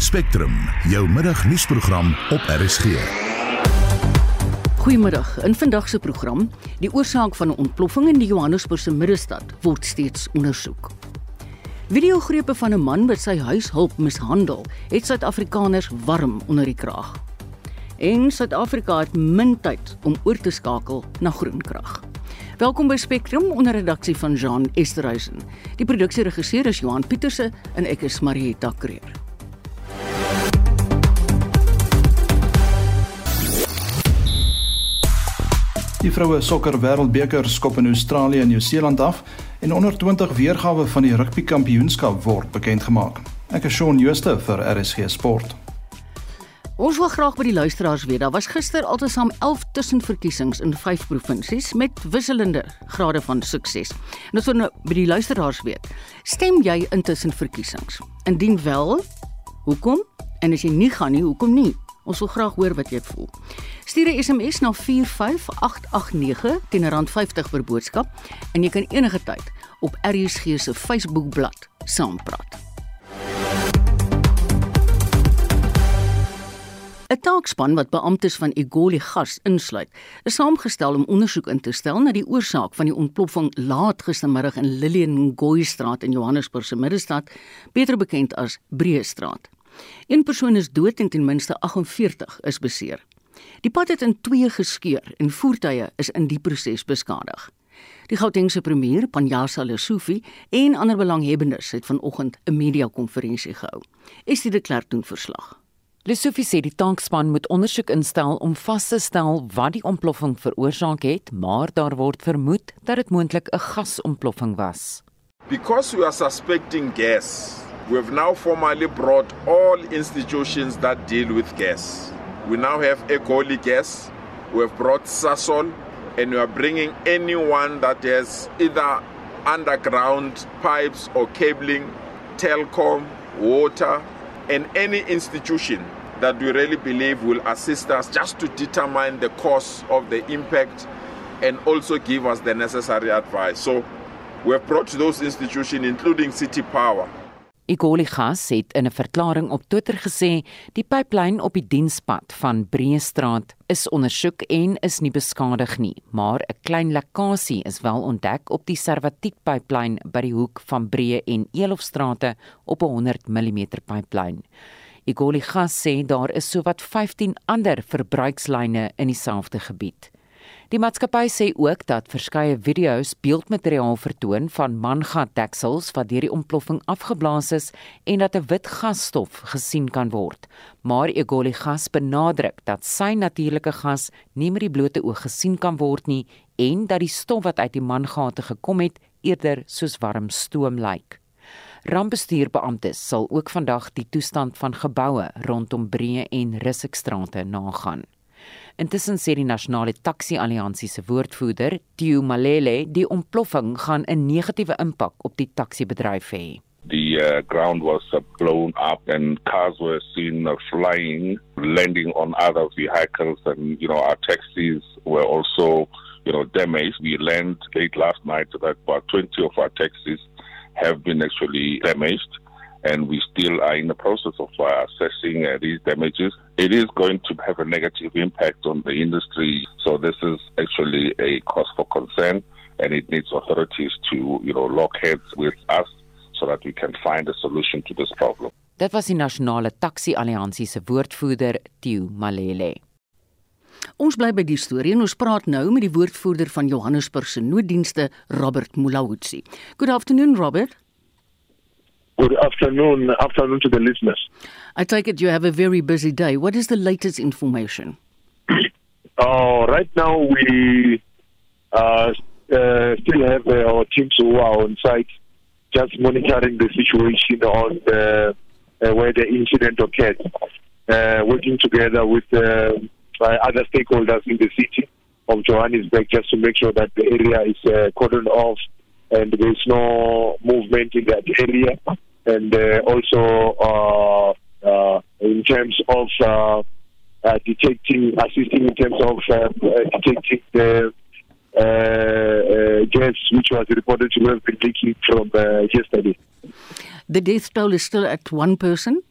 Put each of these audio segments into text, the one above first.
Spectrum, jou middagnuusprogram op RSG. Goeiemiddag. In vandag se program, die oorsaak van 'n ontploffing in die Johannesburgse middestad word steeds ondersoek. Videogrepe van 'n man wat sy huishulp mishandel, het Suid-Afrikaners warm onder die kraag. En Suid-Afrika het min tyd om oor te skakel na groen krag. Welkom by Spectrum onder redaksie van Jean Esterhuizen. Die produksieregisseur is Johan Pieterse en ek is Marieta Kreer. Die vroue sokker wêreldbeker skop in Australië en Nieu-Seeland af en onder 20 weergawe van die rugby kampioenskap word bekend gemaak. Ek is Shaun Jooste vir RSG Sport. Ons wil graag by die luisteraars weet, daar was gister altesaam 11 tussenverkiesings in 5 provinsies met wisselende grade van sukses. En ons wil nou by die luisteraars weet, stem jy in tussenverkiesings? Indien wel, hoekom? En as jy nie gaan nie, hoekom nie? Ons wil graag hoor wat jy voel. Stuur 'n SMS na 45889 teen R50 per boodskap en jy kan enige tyd op RSG se Facebookblad saampraat. 'n Taakspan wat beamptes van Egoli Gas insluit, is saamgestel om ondersoek in te stel na die oorsaak van die ontploffing laat gistermiddag in Lillian Ngoyi Straat in Johannesburg se middestad, beter bekend as Breë Straat. Een persoon is dood en ten minste 48 is beseer. Die pad het in twee geskeur en voertuie is in die proses beskadig. Die Gautengse premier, Panjasa Lesufi, en ander belanghebbendes het vanoggend 'n media-konferensie gehou. Is dit 'n klerk doen verslag? Lesufi sê die tankspan moet ondersoek instel om vas te stel wat die ontploffing veroorsaak het, maar daar word vermoed dat dit moontlik 'n gasontploffing was. Because we are suspecting gas, we have now formally brought all institutions that deal with gas. We now have Egoli Gas, we have brought Sasol, and we are bringing anyone that has either underground pipes or cabling, telecom, water, and any institution that we really believe will assist us just to determine the cause of the impact and also give us the necessary advice. So we have brought those institutions, including City Power, Igoli Gas het in 'n verklaring op Twitter gesê die pyplyn op die dienspad van Breestraat is ondersoek en is nie beskadig nie, maar 'n klein lekkasie is wel ontdek op die Servatiek pyplyn by die hoek van Bree en Elofstrate op 'n 100 mm pyplyn. Igoli Gas sê daar is sowat 15 ander verbruikslyne in dieselfde gebied. Die maatskappy sê ook dat verskeie video's beeldmateriaal vertoon van mangatdeksels wat deur die ontploffing afgeblaas is en dat 'n wit gasstof gesien kan word. Maar Egoli Gas benadruk dat sy natuurlike gas nie met die blote oog gesien kan word nie en dat die stof wat uit die mangate gekom het eerder soos warm stoom lyk. Rampbestuurbeamptes sal ook vandag die toestand van geboue rondom Breë en Russikstrate nagaan. Intussen sê die nasionale taxi alliansie se woordvoerder, Theo Malele, die ontploffing gaan 'n negatiewe impak op die taxi-bedryf hê. The uh, ground was uh, blown up and cars were seen uh, flying, landing on other vehicles, and you know our taxis were also, you know, damaged. We learned late last night that about 20 of our taxis have been actually damaged. And we still are in the process of uh, assessing uh, these damages. It is going to have a negative impact on the industry, so this is actually a cause for concern, and it needs authorities to, you know, lock heads with us so that we can find a solution to this problem. Dit was die nasionale taxi alliansie se woordvoerder Theo Malele. Ons bly by die storie en ons praat nou met die woordvoerder van Johannesburg se nooddienste Robert Mulawutsi. Good afternoon Robert. Good afternoon, afternoon to the listeners. I take it you have a very busy day. What is the latest information? Uh, right now, we uh, uh, still have uh, our teams who are on site, just monitoring the situation on the, uh, where the incident occurred, uh, working together with other stakeholders in the city of Johannesburg just to make sure that the area is cordoned off and there is no movement in that area and uh, also uh, uh, in terms of detecting, assisting in terms of detecting the gas which was reported to have been leaking from yesterday. The death toll is still at one person?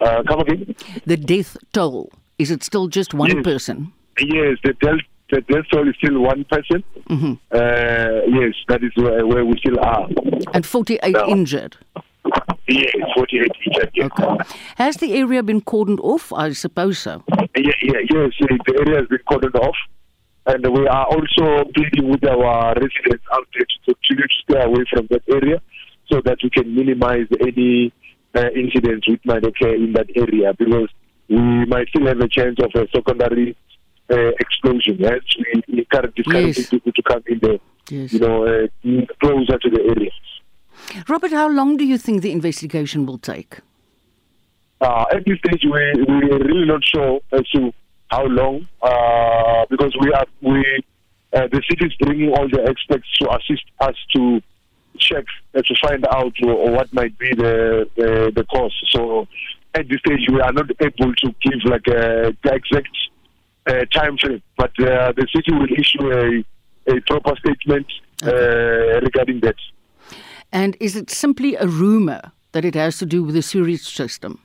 Uh, come again? The death toll is it still just one Yes. person? Yes, the death the death toll is still one person. Mm-hmm. Uh, yes, that is where, where we still are. And 48 No. injured. Yes, 48 injured. Yeah. Okay. Has the area been cordoned off? I suppose so. Yeah, yeah, yes, the area has been cordoned off. And we are also pleading with our residents out there to continue to stay away from that area so that we can minimize any uh, incidents which might occur in that area because we might still have a chance of a secondary uh, explosion. Yes, we, we encourage discouraging Yes. people to come in there, Yes. you know, uh, closer to the area. Robert, how long do you think the investigation will take? Uh, at this stage, we we are really not sure as to how long, uh, because we are we uh, the city is bringing all the experts to assist us to check uh, to find out uh, what might be the, the the cause. So at this stage, we are not able to give like a the exact uh, time frame, but uh, the city will issue a a proper statement uh, regarding that. And is it simply a rumor that it has to do with the sewage system?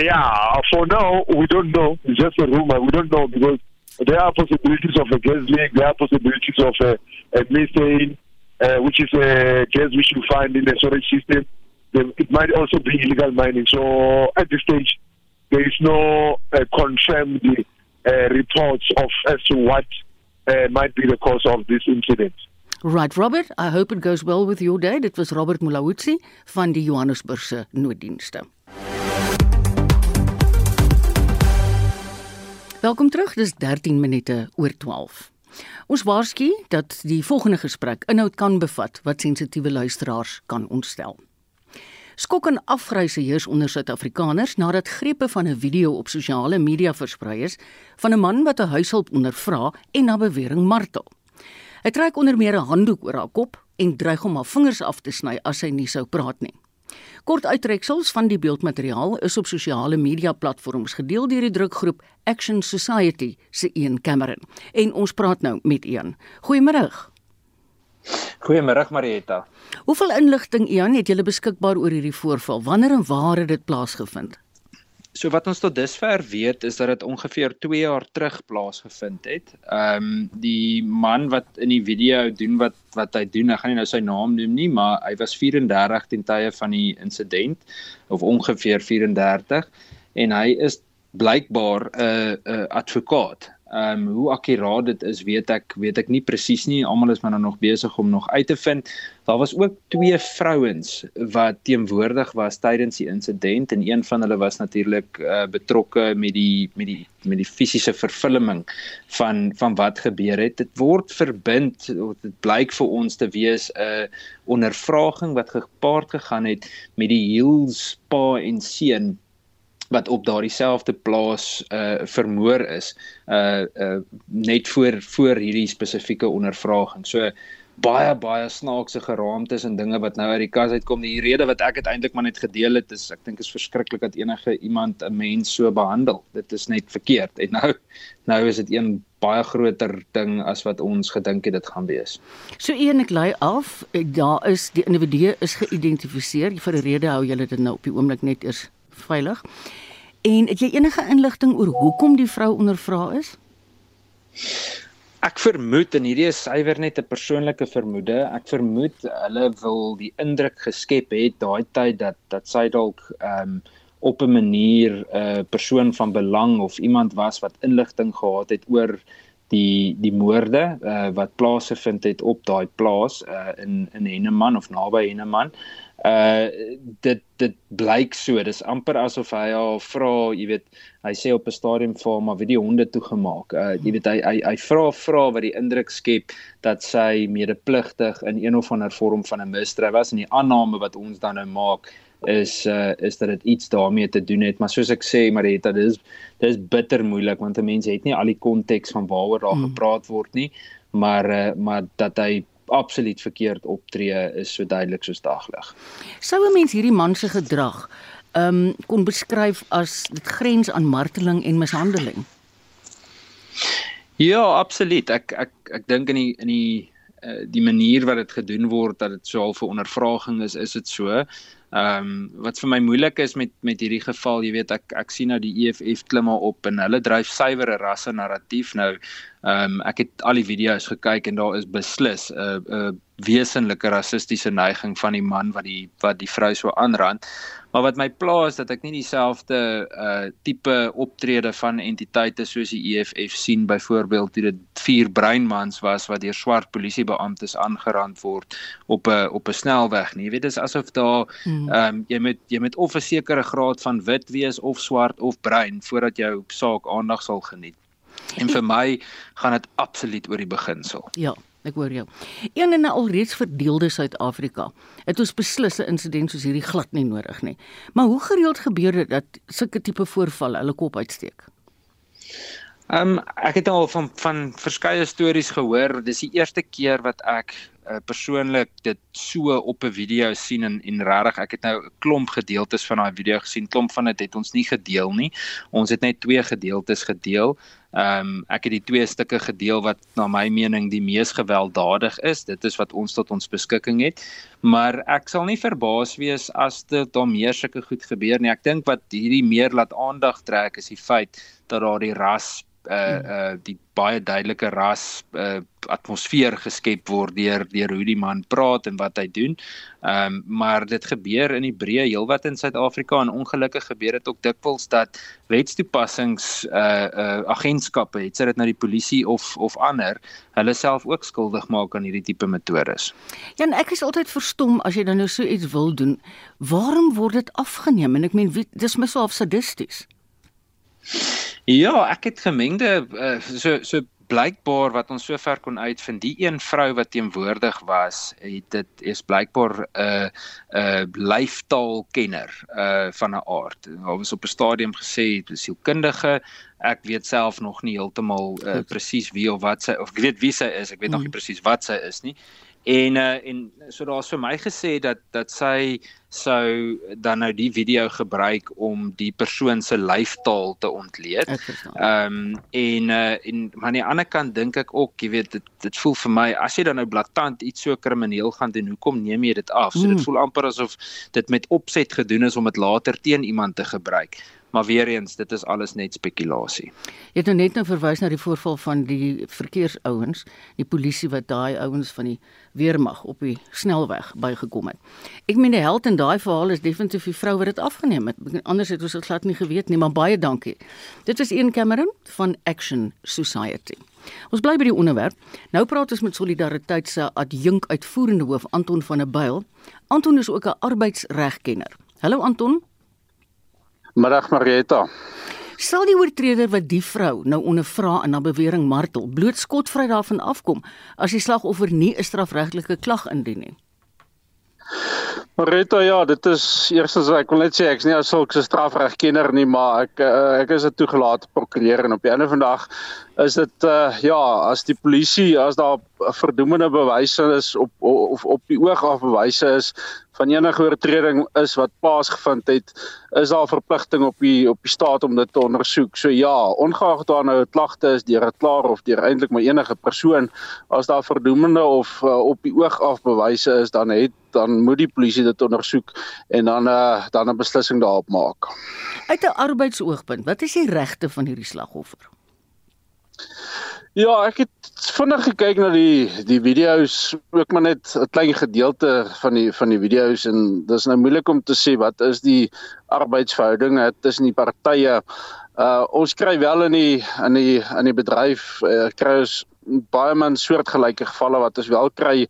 Yeah, for now, we don't know. It's just a rumor. We don't know because there are possibilities of a gas leak. There are possibilities of a, a methane, uh, which is a gas which you find in the storage system. It might also be illegal mining. So at this stage, there is no uh, confirmed uh, reports of as to what uh, might be the cause of this incident. Right, Robert, I hope it goes well with your day. Dit was Robert Mulawutsi van die Johannesburgse nooddienste. Welkom terug. Dis 13 minute oor 12. Ons waarsku dat die volgende gesprek inhoud kan bevat wat sensitiewe luisteraars kan ontstel. Skok en afgryse heers onder Suid-Afrikaners nadat grepe van 'n video op sosiale media versprei is van 'n man wat 'n huishulp ondervra en na bewering martel. Hy trek onder meer 'n handdoek oor haar kop en dreig om haar vingers af te sny as sy nie sou praat nie. Kort uittreksels van die beeldmateriaal is op sosiale media platforms gedeel deur die drukgroep Action Society se Ian Cameron. En ons praat nou met Ian. Goeiemôre. Goeiemôre Marietta. Hoeveel inligting Ian het julle beskikbaar oor hierdie voorval? Wanneer en waar het dit plaasgevind? So wat ons tot dusver weet is dat dit ongeveer 2 jaar terug plaasgevind het. Ehm um, die man wat in die video doen wat wat hy doen, ek gaan nie nou sy naam noem nie, maar hy was 34 ten tye van die insident of ongeveer 34 en hy is blykbaar 'n uh, 'n uh, advokaat. Ehm um, hoe akkuraat dit is, weet ek weet ek nie presies nie. Almal is maar nou nog besig om nog uit te vind. Daar was ook twee vrouens wat teenwoordig was tydens die insident en een van hulle was natuurlik uh, betrokke met die met die met die fisiese vervulling van van wat gebeur het. Dit word verbind, dit blyk vir ons te wees 'n uh, ondervraging wat gepaard gegaan het met die Hills pa en seun wat op daardie selfde plaas uh vermoor is uh uh net voor voor hierdie spesifieke ondervraging. So baie baie snaakse geraamtes en dinge wat nou uit die kas uitkom. Die rede wat ek dit eintlik maar net gedeel het is ek dink is verskriklik dat enige iemand 'n mens so behandel. Dit is net verkeerd. En nou nou is dit een baie groter ding as wat ons gedink het dit gaan wees. So een ek lei af, daar is die individu is geïdentifiseer. Vir 'n rede hou julle dit nou op die oomblik net eers veilig. En het jy enige inligting oor hoekom die vrou ondervra is? Ek vermoed en hierdie is suiwer net 'n persoonlike vermoede. Ek vermoed hulle wil die indruk geskep het daai tyd dat dat sy dalk ehm um, op 'n manier 'n uh, persoon van belang of iemand was wat inligting gehad het oor die die moorde uh, wat plaasgevind het op daai plaas uh, in in Henneman of naby Henneman. Uh dit dit blyk so, dis amper asof hy haar vra, jy weet, hy sê op 'n stadium vir hom maar wie die honde toegemaak. Uh jy weet hy hy hy vra vra wat die indruk skep dat sy medepligtig in een of ander vorm van 'n misdryf was en die aanname wat ons dan nou maak is uh is dat dit iets daarmee te doen het maar soos ek sê Marita dis dis bitter moeilik want 'n mens het nie al die konteks van waaroor daar mm. gepraat word nie maar uh, maar dat hy absoluut verkeerd optree is so duidelik soos daglig. Sou 'n mens hierdie man se gedrag ehm um, kon beskryf as dit grens aan marteling en mishandeling? Ja, absoluut. Ek ek ek dink in die in die uh, die manier wat dit gedoen word dat dit so half 'n ondervraging is, is dit so. Ehm um, wat vir my moeilik is met met hierdie geval, jy weet ek ek sien nou die EFF klim maar op en hulle dryf suiwere rasse narratief nou. Ehm um, ek het al die video's gekyk en daar is beslis 'n uh, 'n uh, wesenlike rassistiese neiging van die man wat die wat die vrou so aanrand. Maar wat my pla is dat ek nie dieselfde uh tipe optrede van entiteite soos die EFF sien byvoorbeeld toe dit vier breinmans was wat deur swart polisiebeamptes aangerand word op 'n op 'n snelweg nie. Jy weet dis asof daar hmm. ehm um, jy moet jy moet of 'n sekere graad van wit wees of swart of bruin voordat jou saak aandag sal geniet. En vir my gaan dit absoluut oor die beginsel. Ja. Ek hoor jou. Een in 'n alreeds verdeelde Suid-Afrika. Het ons beslis 'n insident soos hierdie glad nie nodig nie. Maar hoe gereeld gebeur dit dat sulke tipe voorvalle hulle kop uitsteek? Ehm um, ek het al van van verskeie stories gehoor. Dis die eerste keer wat ek uh, persoonlik dit so op 'n video sien en en regtig ek het nou 'n klomp gedeeltes van daai video gesien. Klomp van dit het ons nie gedeel nie. Ons het net twee gedeeltes gedeel. Ehm um, ek het die twee stukke gedeel wat na my mening die mees gewelddadig is. Dit is wat ons tot ons beskikking het. Maar ek sal nie verbaas wees as dit daar meer sulke goed gebeur nie. Ek dink wat hierdie meer laat aandag trek is die feit dat daar die ras uh uh die baie duidelike ras uh atmosfeer geskep word deur deur hoe die man praat en wat hy doen. Ehm um, maar dit gebeur in die breë heelwat in Suid-Afrika en ongelukkig gebeur dit ook dikwels dat wetstoepassings uh uh agentskappe, het dit nou die polisie of of ander, hulle self ook skuldig maak aan hierdie tipe metodes. Ja, ek is altyd verstom as jy dan nou so iets wil doen. Waarom word dit afgeneem? En ek meen dis my so af sadisties. Ja, ek het gemengde uh, so so blykbaar wat ons sover kon uitvind, die een vrou wat teenwoordig was, het dit is blykbaar 'n uh, 'n uh, lyftaalkenner uh van 'n aard. Daar was op 'n stadium gesê sielkundige. Ek weet self nog nie heeltemal uh, presies wie of wat sy of ek weet wie sy is, ek weet mm. nog nie mm. presies wat sy is nie. En uh, en so daar's vir my gesê dat dat sy sou dan nou die video gebruik om die persoon se lyfstaal te ontleed. Ehm um, en uh, en maar aan die ander kant dink ek ook, jy weet dit dit voel vir my as jy dan nou blaatant iets so krimineel gaan doen, hoekom neem jy dit af? So dit mm. voel amper asof dit met opset gedoen is om dit later teen iemand te gebruik. Maar weer eens, dit is alles net spekulasie. Jy het nou net nou verwys na die voorval van die verkeersouens, die polisie wat daai ouens van die weermag op die snelweg bygekom het. Ek meen die held in daai verhaal is definitief die vrou wat dit afgeneem het. Anders het ons dit glad nie geweet nie, maar baie dankie. Dit was een Cameron van Action Society. Ons bly by die onderwerp. Nou praat ons met Solidariteit se adjunk uitvoerende hoof Anton van der Byl. Anton is ook 'n arbeidsregkenner. Hallo Anton. Middag Marieta. Sal die oortreder wat die vrou nou ondervra en na bewering martel bloot skotvry daarvan afkom as die slagoffer nie 'n strafregtelike klag indien nie? Marita ja, dit is eerstens ek wil net sê ek's nie asook se strafregkenner nie, maar ek eh, ek is 'n toegelate prokureur en op die einde van die dag is dit uh ja, as die polisie as daar verdoemende bewyse is op of op die oog af bewyse is van enige oortreding is wat plaasgevind het, is daar verpligting op die op die staat om dit te ondersoek. So ja, ongeag daar nou 'n klagte is deur 'n klaer of deur eintlik maar enige persoon, as daar verdoemende of uh, op die oog af bewyse is, dan het dan moet die polisie dit ondersoek en dan uh, dan 'n beslissing daarop maak. Uit 'n arbeidsoogpunt, wat is die regte van hierdie slagoffer? Ja, ek het vinnig gekyk na die die video's, ook maar net 'n klein gedeelte van die van die video's en dis nou moeilik om te sê wat is die arbeidsverhoudinge tussen die partye. Uh ons kry wel in die in die in die bedryf uh, kry ons baie min soortgelyke gevalle. Wat ons wel kry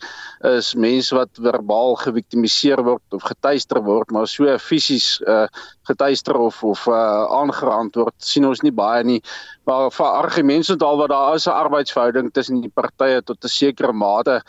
is mense wat verbaal geviktimiseer word of getuister word maar so fisies uh, getuister of of uh, aangerand word sien ons nie baie nie. Maar vir argumente al wat daar is 'n arbeidsverhouding tussen die partye tot 'n sekere mate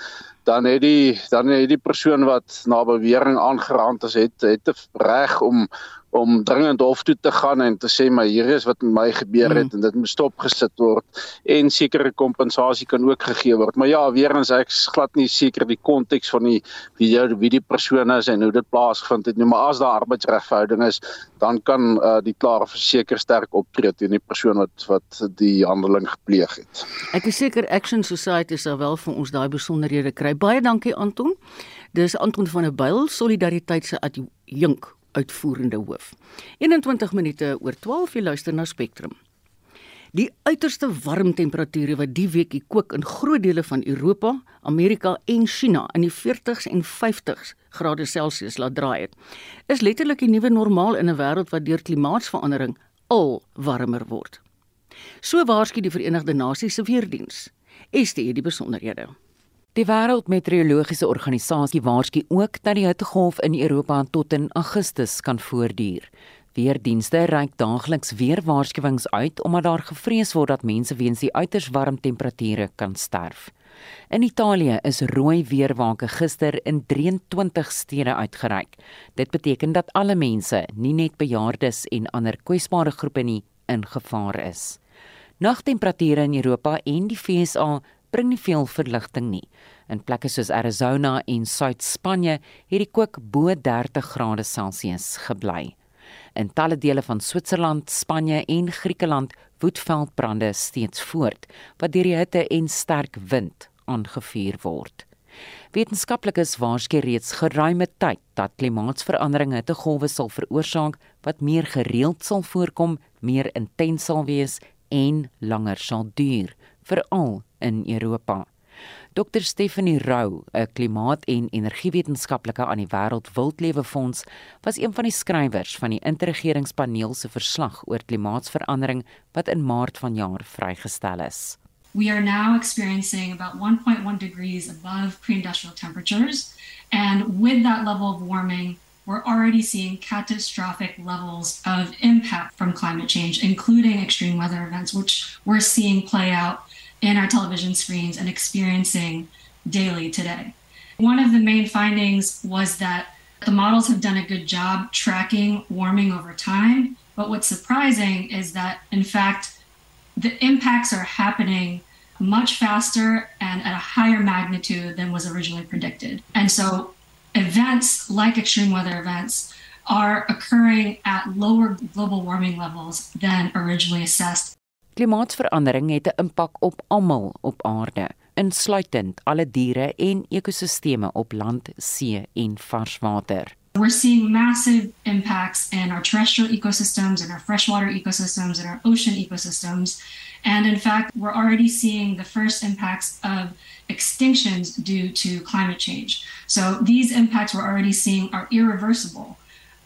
dan het die dan het die persoon wat na bewering aangerand is het het reg om om dringend hof toe te gaan en te sê maar hier is wat met my gebeur het mm. en dit moet stopgesit word en sekere kompensasie kan ook gegee word. Maar ja, weer eens ek glad nie seker die konteks van die wie jy wie die persoon is en hoe dit plaasgevind het nie, maar as daar arbeidsregverhouding is, dan kan uh, die klare verseker sterk optree teen die persoon wat wat die handeling gepleeg het. Ek is seker Action Society sal wel vir ons daai besonderhede kry. Baie dankie Anton. Dis Anton van der Byl, Solidariteit se Junk, uitvoerende hoof. 21 minute oor 12 jy luister na Spectrum. Die uiterste warm temperature wat die week kook in groot dele van Europa, Amerika en China in die 40s en 50s grade Celsius laat draai het, is letterlik die nuwe normaal in 'n wêreld wat deur klimaatsverandering al warmer word. So waarsku die Verenigde Nasies se weerdiens. Este het die besonderhede. Die Wêreldmeteorologiese Organisasie waarsku ook dat die hittegolf in Europa tot in Augustus kan voortduur. Weerdienste reik daagliks weer waarskuwings uit omdat daar gevrees word dat mense weens die uiters warm temperature kan sterf. In Italië is rooi weerwake gister in 23 stede uitgereik. Dit beteken dat alle mense, nie net bejaardes en ander kwesbare groepe nie, in gevaar is. Nagtemperature in Europa en die VSA bring nie veel verligting nie. In plekke soos Arizona en Suid-Spanje het die kook bo 30 grade Celsius gebly. In talle dele van Switserland, Spanje en Griekeland woed veldbrande steeds voort, wat deur die hitte en sterk wind aangevuur word. Wetenskaplikes waarsku reeds geruime tyd dat klimaatsverandering hittegolwe sal veroorsaak wat meer gereeld sal voorkom, meer intens sal wees en langer sal duur, veral in Europa. Dr Stephanie Rou, 'n klimaat- en energiewetenskaplike aan die Wêreld Wildlewe Fonds, was een van die skrywers van die interregeringspaneel se verslag oor klimaatsverandering wat in Maart vanjaar vrygestel is. We are now experiencing about 1.1 degrees above pre-industrial temperatures and with that level of warming we're already seeing catastrophic levels of impact from climate change including extreme weather events which we're seeing play out in our television screens and experiencing daily today. One of the main findings was that the models have done a good job tracking warming over time. But what's surprising is that, in fact, the impacts are happening much faster and at a higher magnitude than was originally predicted. And so, events like extreme weather events are occurring at lower global warming levels than originally assessed Klimaatsverandering het 'n impak op almal op aarde, insluitend alle diere en ekosisteme op land, see en varswater. We're seeing massive impacts in our terrestrial ecosystems and our freshwater ecosystems and our ocean ecosystems. And in fact, we're already seeing the first impacts of extinctions due to climate change. So these impacts we're already seeing are irreversible.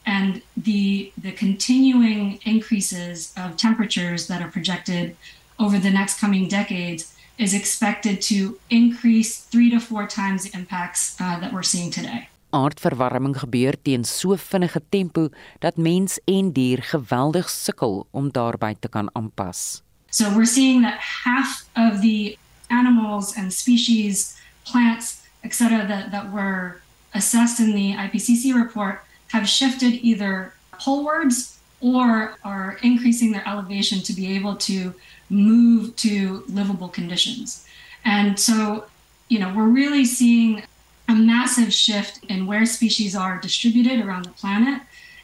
And the the continuing increases of temperatures that are projected over the next coming decades is expected to increase 3 to 4 times the impacts uh, that we're seeing today. Aardverwarming gebeur teen so vinnige tempo dat mens en dier geweldig sukkel om daarbey te kan aanpas. So we're seeing that half of the animals and species, plants, etc that that were assessed in the IPCC report have shifted either polewards or are increasing their elevation to be able to move to livable conditions. And so, you know, we're really seeing a massive shift in where species are distributed around the planet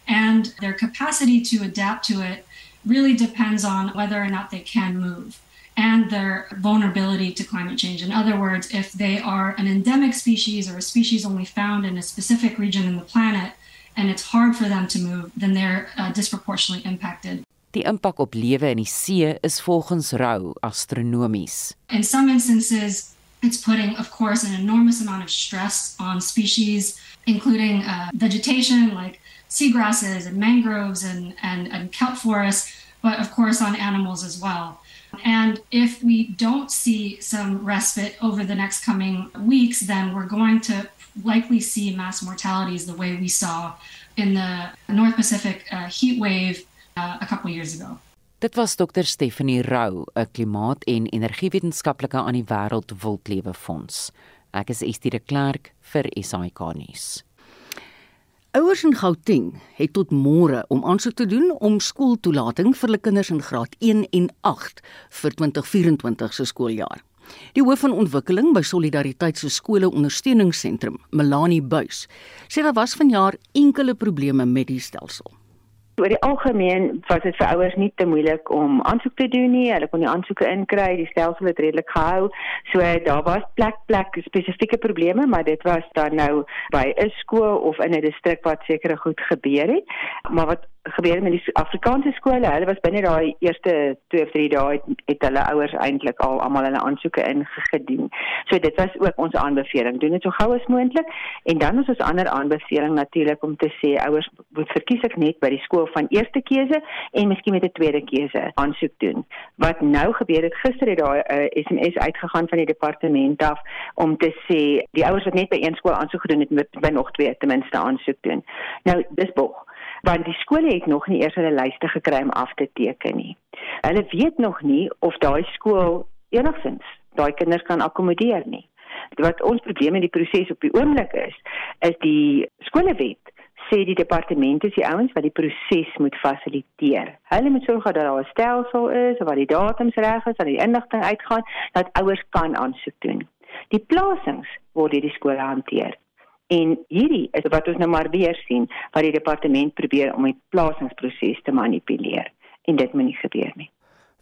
and their capacity to adapt to it really depends on whether or not they can move and their vulnerability to climate change. In other words, if they are an endemic species or a species only found in a specific region in the planet, and it's hard for them to move, then they're uh, disproportionately impacted. Die impak op lewe in die see is volgens Rou astronomies. In some instances, it's putting, of course, an enormous amount of stress on species, including uh, vegetation like seagrasses and mangroves and, and, and kelp forests, but of course on animals as well. And if we don't see some respite over the next coming weeks, then we're going to likely see mass mortalities the way we saw in the North Pacific uh, heat wave uh, a couple years ago. Dit was Dr Stephanie Rou, 'n klimaat- en energiewetenskaplike aan die Wêreld Wildlewe Fonds. Ek is Estie de Klerk vir SAK nuus. Ouers in Gauteng het tot môre om aansoek te doen om skooltoelating vir hulle kinders in graad 1 en 8 vir 2024 se skooljaar. Die hoof van ontwikkeling by Solidariteit se skole ondersteuningsentrum, Melanie Buys, sê daar was vanjaar enkele probleme met die stelsel. Oor die algemeen was dit vir ouers nie te moeilik om aansoek te doen nie. Hulle kon die aansoeke inkry, die stelsel het redelik gehou. So daar was plek plek spesifieke probleme, maar dit was dan nou by 'n skool of in 'n distrik wat sekere goed gebeur het. Maar wat gebeur met die Afrikaanse skole. Hulle was binne daai eerste 2 of 3 dae het, het hulle ouers eintlik al almal hulle aansoeke ingedien. So dit was ook ons aanbeveling. Doen dit so gou as moontlik en dan is ons ander aanbeveling natuurlik om te sê ouers moet verkies ek net by die skool van eerste keuse en miskien met 'n tweede keuse aansoek doen. Wat nou gebeur het gister het daai uh, eh, SMS uitgegaan van die departement af om te sê die ouers wat net by een skool aansoek gedoen het moet by nog twee ten minste aansoek doen. Nou dis bog want die skole het nog nie eers hulle lyste gekry om af te teken nie. Hulle weet nog nie of daai skool enigstens daai kinders kan akkommodeer nie. Wat ons probleem in die proses op die oomblik is, is die skolewet sê die departement is die ouens wat die proses moet fasiliteer. Hulle moet sorg dat daar 'n stelsel is waar die datums reg is, dat die inligting uitgaan, dat ouers kan aansoek doen. Die plasings word deur die skole hanteer. En hierdie is wat ons nou maar weer sien wat die departement probeer om die plasingsproses te manipuleer en dit moet nie gebeur nie.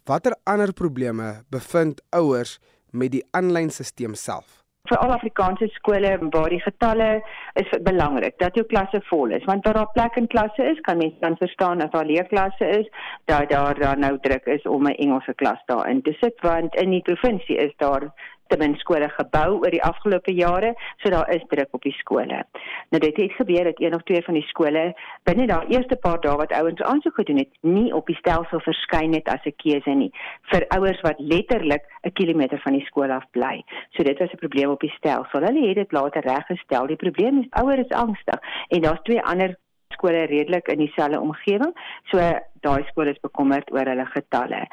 Watter ander probleme bevind ouers met die aanlyn stelsel self? Vir al Afrikaanse skole waar die getalle is belangrik dat jou klasse vol is want waar daar plek in klasse is kan mense dan verstaan as daar leë klasse is dat daar dan nou druk is om 'n Engelse klas daarin te sit want in die provinsie is daar te min skole gebou oor die afgelope jare, so daar is druk op die skole. Nou dit het gebeur dat een of twee van die skole binne daai eerste paar dae wat ouens aansoek gedoen het, nie op die stelsel verskyn het as 'n keuse nie vir ouers wat letterlik 'n kilometer van die skool af bly. So dit was 'n probleem op die stelsel. Hulle het dit later reggestel. Die probleem is ouers is angstig en daar's twee ander skole redelik in dieselfde omgewing. So daai skole is bekommerd oor hulle getalle.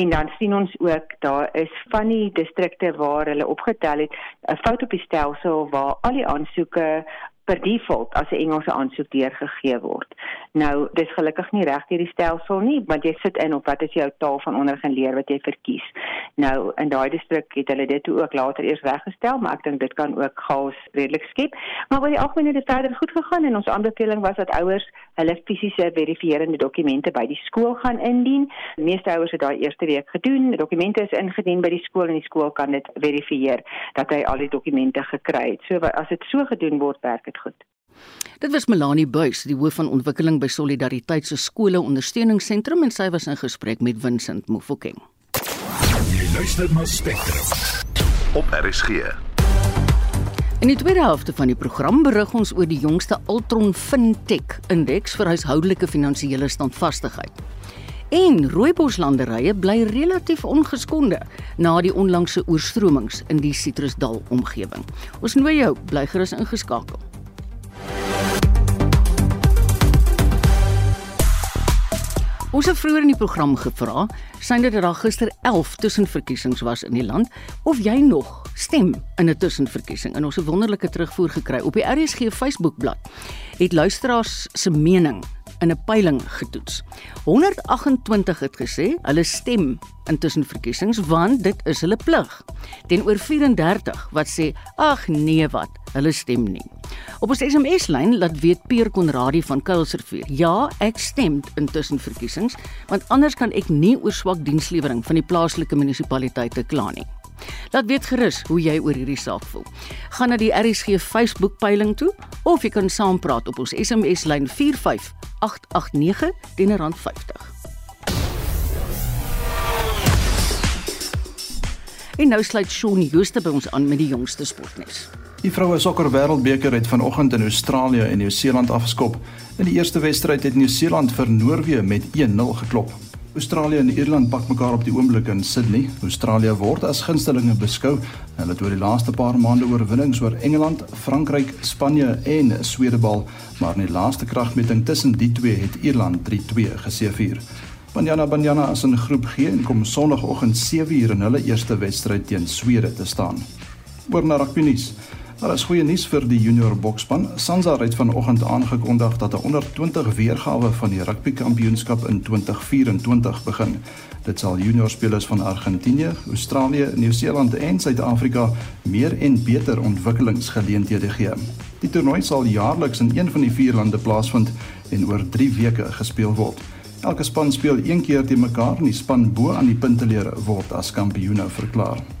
En dan sien ons ook daar is van die distrikte waar hulle opgetel het 'n fout op die stelsel waar al die aansoeke per default as 'n Engelse aansoek deurgegee word. Nou, dis gelukkig nie reg hierdie stelsel nie, want jy sit in op wat is jou taal van onderrig en leer wat jy verkies. Nou, in daai distrik het hulle dit ook later eers reggestel, maar ek dink dit kan ook chaos redelik skep. Maar oor die algemeen het dit verder goed gegaan en ons aanbeveling was dat ouers hulle fisiese verifierende dokumente by die skool gaan indien. Die meeste ouers het daai eerste week gedoen. Dokumente is ingedien by die skool en die skool kan dit verifieer dat hy al die dokumente gekry het. So as dit so gedoen word, werk dit goed. Dit was Melanie Buys, die hoof van ontwikkeling by Solidariteit se skole ondersteuningsentrum en sy was in gesprek met Vincent Mofokeng. Jy luister na Spectrum op RSG. In die tweede helfte van die program berig ons oor die jongste Altron Fintech indeks vir huishoudelike finansiële standvastigheid. En rooiboslanderye bly relatief ongeskonde na die onlangse oorstromings in die Citrusdal omgewing. Ons nooi jou bly gerus ingeskakel. Ons het vroeër in die program gevra, synde dat daar gister 11 tussenverkiesings was in die land, of jy nog stem in 'n tussenverkiesing. En ons het wonderlike terugvoer gekry op die RSG Facebookblad. Het luisteraars se mening in 'n peiling getoets. 128 het gesê hulle stem in tussenverkiesings want dit is hulle plig. Teenoor 34 wat sê ag nee wat, hulle stem nie. Op ons SMS-lyn laat weet Pier Konradi van Kuilsrivier. Ja, ek stem in tussenverkiesings want anders kan ek nie oor swak dienslewering van die plaaslike munisipaliteite kla nie. Laat weet gerus hoe jy oor hierdie saak voel. Gaan na die RSG Facebook peiling toe of jy kan saampraat op ons SMS lyn 45889 teen R50. En nou sluit Shaun Jooste by ons aan met die jongste sportnuus. Die vroue sokker wêreldbeker het vanoggend in Australië en Nieu-Seeland afgeskop. In die eerste wedstryd het Nieu-Seeland vir Noorwe met 1-0 geklop. Australië en Ierland pak mekaar op die oomblik in Sydney. Australië word as gunstelinge beskou. Hulle het oor die laaste paar maande oorwinnings oor Engeland, Frankryk, Spanje en Swede bal, maar in die laaste kragmeting tussen die twee het Ierland 3-2 geseëvier. Banyana Banyana is in groep G en kom sonoggend 7uur in hulle eerste wedstryd teen Swede te staan. Oor na rugby nuus. Daar is goeie nuus vir die junior boksspan. Sansa het vanoggend aangekondig dat 'n onder 20 weergawe van die rugby kampioenskap in 2024 begin. Dit sal junior spelers van Argentinië, Australië, Nieu-Seeland en Suid-Afrika meer en beter ontwikkelingsgeleenthede gee. Die toernooi sal jaarliks in een van die vier lande plaasvind en oor 3 weke gespeel word. Elke span speel een keer teen mekaar en die span bo aan die punteleer word as kampioene verklaar.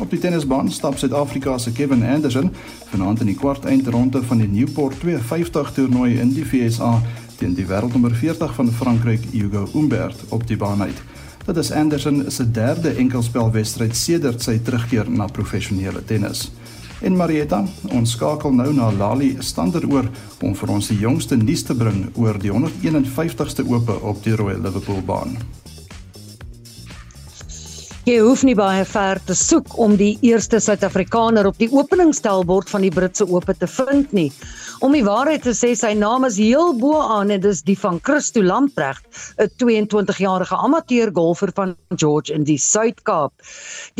Op die tennisbaan stap Suid-Afrika se Kevin Anderson vanaand in die kwart eindronde van die Newport 250 toernooi in die VSA teen die wêreldnommer 40 van Frankryk Hugo Humbert op die baan uit. Dit is Anderson se derde enkelspelwedstryd sedert sy terugkeer na professionele tennis. En Marietta, ons skakel nou na Lali Stander oor om vir ons die jongste nuus te bring oor die 151ste ope op die Royal Liverpool baan. Jy hoef nie baie ver te soek om die eerste Suid-Afrikaner op die openingstelbord van die Britse Ope te vind nie. Om die waarheid te sê, sy naam is heel bo aan en dit is die van Christo Lamprecht, 'n 22-jarige amateur golfer van George in die Suid-Kaap.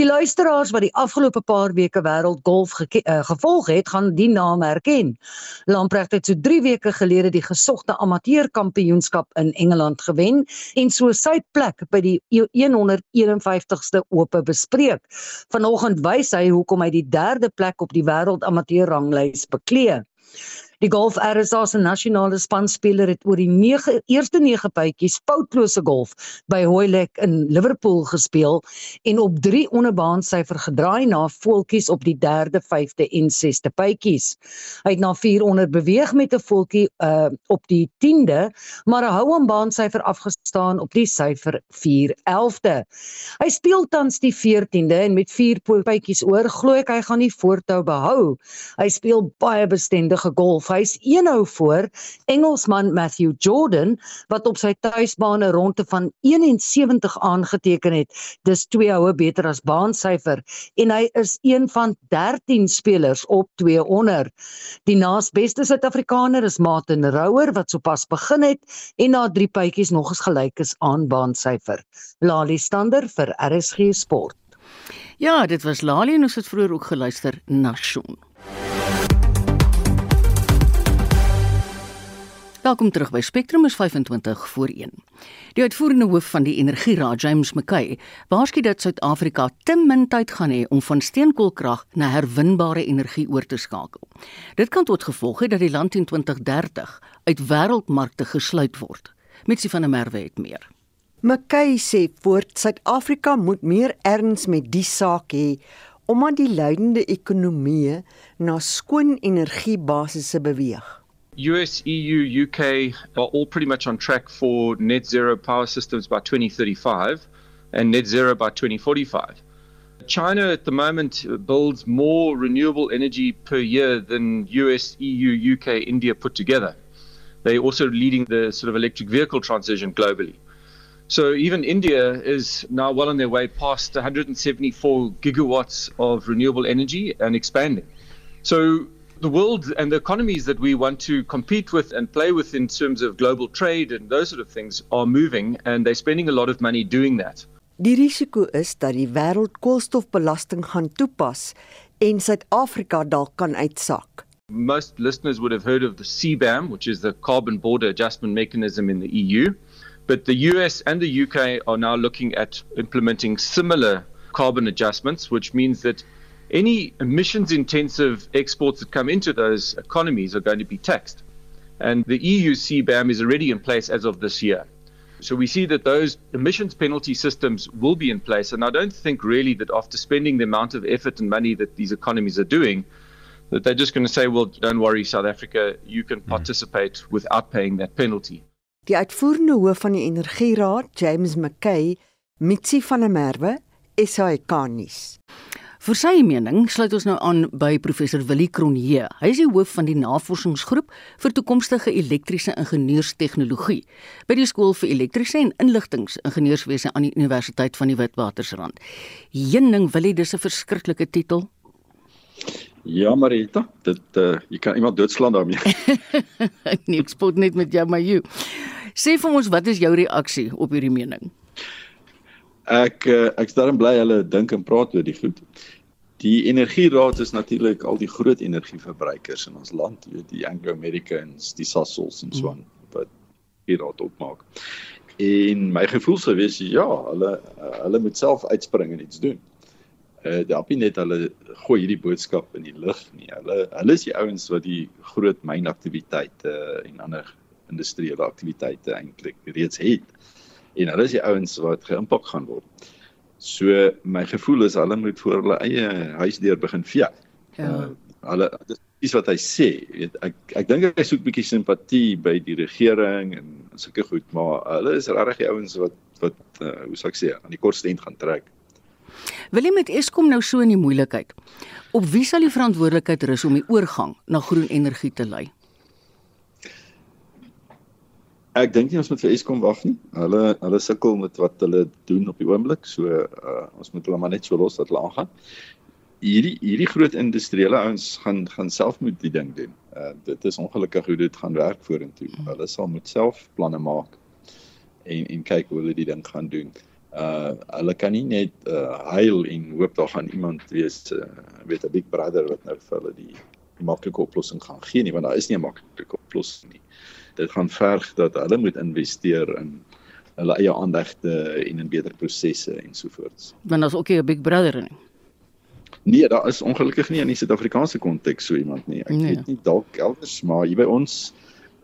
Die luisteraars wat die afgelope paar weke wêreld golf ge uh, gevolg het, gaan die naam herken. Lamprecht het so 3 weke gelede die gesogte amateur kampioenskap in Engeland gewen en so sy plek by die 151 se ope bespreek. Vanoggend wys hy hoekom hy die derde plek op die wêreld amateur ranglys beklee. Die Golf RSA se nasionale spanspeler het oor die 9 eerste 9 bytjies foutlose golf by Hoylake in Liverpool gespeel en op 3 onderbaan syfer gedraai na voeltjies op die 3de, 5de en 6de bytjies. Hy het na 4 onder beweeg met 'n voeltjie uh op die 10de, maar 'n hou aan baan syfer afgestaan op die syfer 4 11de. Hy speel tans die 14de en met 4 bytjies oor glo ek hy gaan die voortou behou. Hy speel baie bestendige golf Hy's een hou voor Engelsman Matthew Jordan wat op sy tuisbaan 'n ronde van 71 aangeteken het. Dis twee houe beter as baansyfer en hy is een van 13 spelers op 2 onder. Die naasbeste Suid-Afrikaner is Martin Rouwer wat sopas begin het en na 3 pypies nog eens gelyk is aan baansyfer. Lali Stander vir RSG Sport. Ja, dit was Lali en ons het vroeër ook geluister na Shaun. Welkom terug by Spectrum is 25 voor 1. Die uitvoerende hoof van die Energieraad, James McKay, waarsku dat Suid-Afrika te min tyd gaan hê om van steenkoolkrag na herwinbare energie oor te skakel. Dit kan tot gevolg hê dat die land in 2030 uit wêreldmarkte gesluit word. Mitsi van der Merwe het meer. McKay sê voort Suid-Afrika moet meer erns met die saak hê omdat die leidende ekonomieë na skoon energiebasisse beweeg. US, EU, UK are all pretty much on track for net zero power systems by 2035 and net zero by 2045. China at the moment builds more renewable energy per year than US, EU, UK, India put together. They're also leading the sort of electric vehicle transition globally. So even India is now well on their way past 174 gigawatts of renewable energy and expanding. So the world and the economies that we want to compete with and play with in terms of global trade and those sort of things are moving and they're spending a lot of money doing that. Die risiko is dat die wêreld koolstofbelasting gaan toepas en Suid-Afrika dalk kan uitsak. Most listeners would have heard of the CBAM, which is the carbon border adjustment mechanism in the EU, but the US and the UK are now looking at implementing similar carbon adjustments, which means that any emissions intensive exports that come into those economies are going to be taxed. And the EU CBAM is already in place as of this year. So we see that those emissions penalty systems will be in place. And I don't think really that after spending the amount of effort and money that these economies are doing, that they're just going to say, well, don't worry, South Africa, you can hmm. participate mm. without paying that penalty. Die uitvoerende hoof van die Energieraad, James McKay, Mitsi van der Merwe, SAK nuus. Vir sy mening sluit ons nou aan by professor Willie Cronje. Hy is die hoof van die navorsingsgroep vir toekomstige elektriese ingenieurstegnologie by die skool vir elektriese en inligtingingenieurswese aan die Universiteit van die Witwatersrand. Heuning Willie, dis 'n verskriklike titel. Ja, Marita, dit uh, jy kan iemand doodslaan daarmee. nee, ek spot net met jou, maar jy. Sê vir ons, wat is jou reaksie op hierdie mening? Ek uh, ek's daarom bly hulle dink en praat oor die goed. Die energieraad is natuurlik al die groot energieverbruikers in ons land, jy weet die Anglo Americans, die Sasols en so aan wat die raad opmaak. En my gevoel sou wees ja, hulle hulle moet self uitspring en iets doen. Uh daar op net hulle gooi hierdie boodskap in die lug nie. Hulle hulle is die ouens wat die groot mynaktiwiteite en ander industriële aktiwiteite eintlik reeds het. En hulle is die ouens wat geïmpak gaan word. So my gevoel is hulle moet voor hulle eie huisdeur begin vee. Ja. Uh, hulle dis wat hy sê, weet ek ek dink hy soek bietjie simpatie by die regering en sulke goed, maar hulle is regtig die ouens wat wat uh, hoe sou ek sê, aan die kortste end gaan trek. Wil jy met Eskom nou so in die moeilikheid? Op wie sal die verantwoordelikheid rus om die oorgang na groen energie te lei? Ek dink nie ons moet vir Eskom wag nie. Hulle hulle sukkel met wat hulle doen op die oomblik. So uh, ons moet hulle maar net so los dat hulle aangaan. Hierdie hierdie groot industriële ouens gaan gaan self moet die ding doen. Uh, dit is ongelukkig hoe dit gaan werk vorentoe. Hmm. Hulle sal moet self planne maak en en kyk hoe hulle die ding gaan doen. Uh hulle kan nie net uh, huil en hoop daar gaan iemand wees uh, weet 'n big brother wat nou vir hulle die, die maklike oplossing gaan gee nie want daar is nie 'n maklike oplossing nie dit gaan verg dat hulle moet investeer in hulle eie aandagte en in beter prosesse ensovoorts. Want daar's ook nie 'n big brother nie. Nee, daar is ongelukkig nie in die Suid-Afrikaanse konteks so iemand nie. Ek nee. weet nie dalk elders, maar hier by ons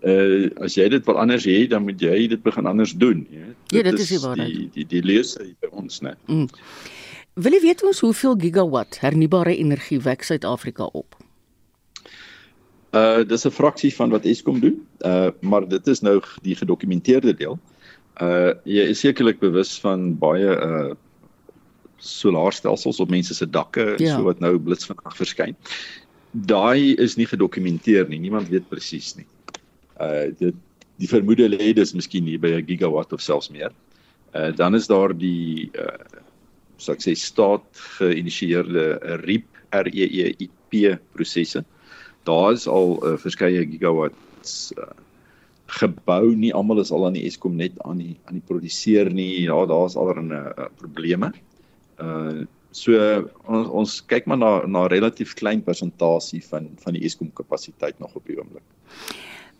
uh as jy dit wil anders hê, dan moet jy dit begin anders doen, jy weet. Ja, dit is die waarheid. Die die die lees hy by ons, né? Mm. Wil jy weet ons hoeveel gigawatt hernubare energie wek Suid-Afrika op? Uh dis 'n fraksie van wat Eskom doen. Uh maar dit is nou die gedokumenteerde deel. Uh jy is sekerlik bewus van baie uh solaarstelsels op mense se dakke ja. so wat nou blitsvinnig verskyn. Daai is nie gedokumenteer nie. Niemand weet presies nie. Uh dit die vermoede lê dis miskien hier by 'n gigawatt of selfs meer. Uh dan is daar die uh ek sê staat geïnisieerde REP R E E P prosesse daar is al uh, verskeie gigawatts uh, gebou nie. Almal is al aan die Eskom net aan die aan die produseer nie. Ja daar's allerlei uh, probleme. Uh so ons, ons kyk maar na na relatief klein persentasie van van die Eskom kapasiteit nog op die oomblik.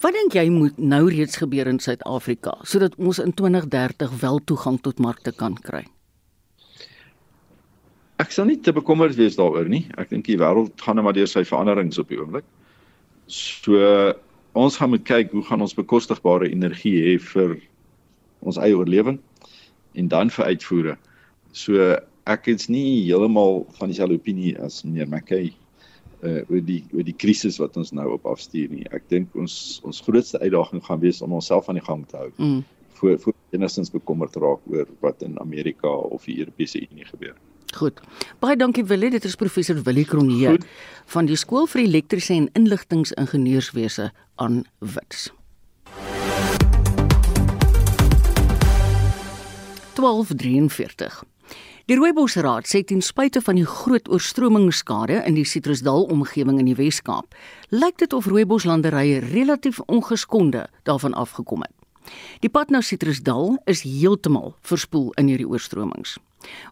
Wat dink jy moet nou reeds gebeur in Suid-Afrika sodat ons in 2030 wel toegang tot markte kan kry Ek sal nie te bekommerd wees daaroor nie. Ek dink die wêreld gaan net maar deur sy veranderings op die oomblik. So ons gaan moet kyk hoe gaan ons bekostigbare energie hê vir ons eie oorlewing en dan vir uitvoere. So ek is nie heeltemal van dieselfde opinie as meneer McKay uh oor die oor die krisis wat ons nou op afstuur nie. Ek dink ons ons grootste uitdaging gaan wees om onsself aan die gang te hou. Mm. Voor voor enigstens bekommerd raak oor wat in Amerika of die Europese Unie gebeur. Goed. Baie dankie Willie, dit is professor Willie Kronje van die skool vir elektriese en inligtingingenieurswese aan Wits. 1243. Die Rooibosraad sê ten spyte van die groot oorstromingsskade in die Citrusdal omgewing in die Wes-Kaap, lyk dit of rooiboslanderye relatief ongeskonde daarvan afgekom het. Die pad na Citrusdal is heeltemal verspoel in hierdie oorstromings.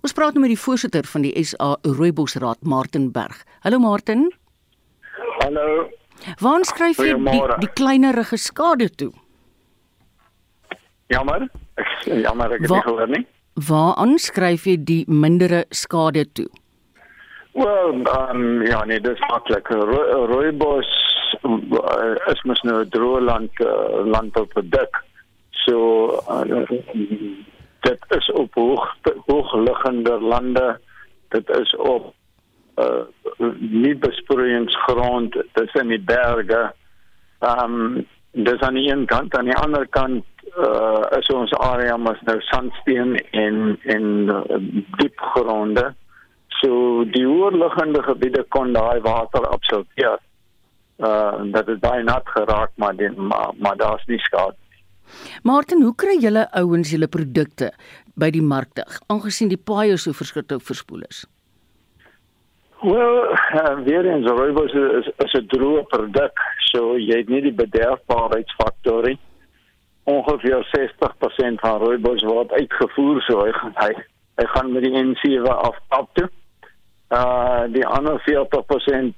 Ons praat nou met die voorsitter van die SA Rooibosraad, Martin Berg. Hallo Martin. Hallo. Waar skryf jy die, die kleinerige skade toe? Jammer. Ek jammer ek het Wa nie gehoor nie. Waar aanskryf jy die mindere skade toe? Wel, um, ja, nee, dis maklik. Ro Rooibos uh, is mos nou 'n droë land uh, land op 'n dik. So uh, dit is op hoog hoogliggende lande. Dit is op uh nie besproeiingsgrond dit is in die berge. Ehm um, dis aan die een kant. Aan die ander kant uh is ons area mas nou sandsteen en en uh, diep gronde. So die oorliggende gebiede kon daai water absorbeer. Uh dat dit baie nat geraak maar die, maar, maar daar's nie skade Martin, hoe kry julle ouens julle produkte by die markte aangesien die paaie so verskriklik verspoel is? Wel, uh, weer eens rooibos is, is 'n droë produk, so jy het nie die bederfbaarheidsfaktor nie. Ongeveer 60% van rooibos word uitgevoer, so hy hy, hy gaan met die N7 af af toe. Uh die ander 40%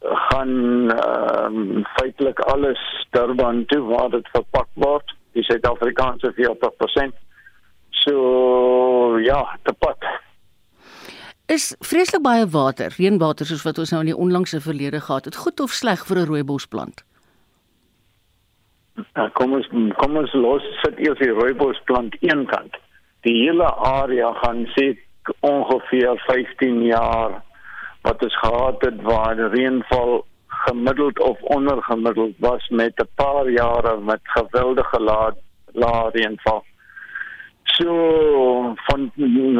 gaan ehm uh, feitelik alles Durban toe waar dit verpak word. Die Suid-Afrikaanse 40%. So ja, te pad. Is vreeslik baie water, reënwater soos wat ons nou in die onlangse verlede gehad het, goed of sleg vir 'n rooibosplant? Uh, kom ons kom ons los sit eers die rooibosplant een kant. Die hele area gaan sê ongeveer 15 jaar wat ons gehad het waar reënval gemiddeld of ondergemiddeld was met 'n paar jare met geweldige laat laat reënval. So van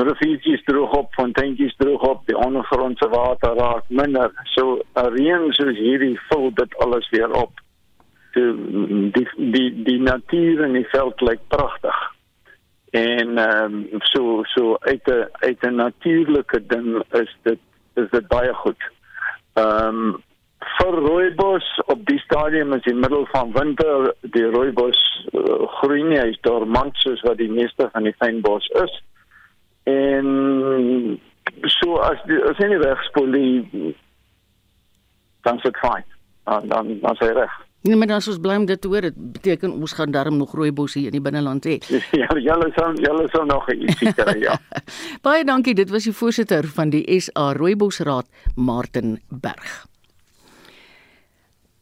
riviertjies droog op, fonteintjies droog op, die ondergrondse water raak minder. So reën soos hierdie vul dit alles weer op. Die die die, die natuur in die veld lyk pragtig. En ehm um, so so uit 'n uit 'n natuurlike ding is dit is dit baie goed. Ehm um, vir rooibos op die stadium is in middel van winter die rooibos uh, groei nie hy's dormant soos wat die meeste van die fynbos is. En so as die as nie wegspoel die dan sit fyn. Dan dan dan sê reg. Nee, maar dan soos bly om dit te hoor, dit beteken ons gaan darm nog rooibos hier in die binneland hê. Ja, julle sal julle sal nog ietsie kry, ja. Baie dankie, dit was die voorsitter van die SA Rooibosraad, Martin Berg.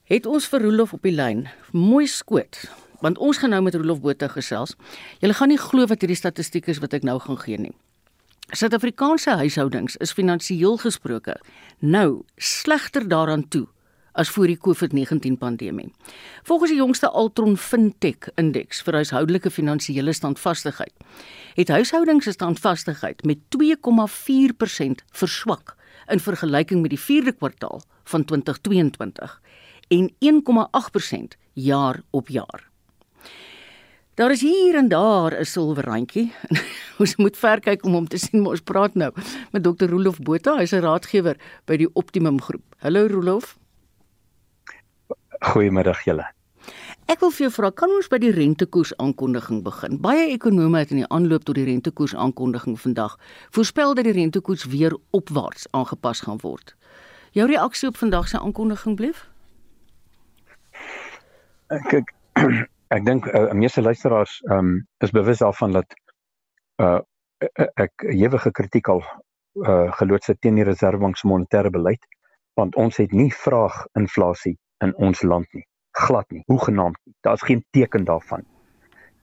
Het ons vir Rolof op die lyn. Mooi skoot. Want ons gaan nou met Rolof Botha gesels. Julle gaan nie glo wat hierdie statistiek is wat ek nou gaan gee nie. Suid-Afrikaanse huishoudings is finansiëel gesproke nou slegter daaraan toe as voor die COVID-19 pandemie. Volgens die jongste Altron Fintech indeks vir huishoudelike finansiële standvastigheid, het huishoudings se standvastigheid met 2,4% verswak in vergelyking met die 4de kwartaal van 2022 en 1,8% jaar op jaar. Daar is hier en daar 'n silwerrandjie. ons moet ver kyk om hom te sien, maar ons praat nou met Dr. Rolof Botha, hy's 'n raadgewer by die Optimum Groep. Hallo Rolof. Goeiemiddag julle. Ek wil vir jou vra, kan ons by die rentekoers aankondiging begin? Baie ekonome het in die aanloop tot die rentekoers aankondiging vandag voorspel dat die rentekoers weer opwaarts aangepas gaan word. Jou reaksie op vandag se aankondiging bleef? Kyk, ek dink uh, meeste luisteraars um, is bewus daarvan dat uh, ek ewige kritiek al uh, geloods het teen die Reserwebank se monetêre beleid want ons het nie vraag inflasie in ons land nie. Glad nie. Hoe genaamd nie. Daar's geen teken daarvan.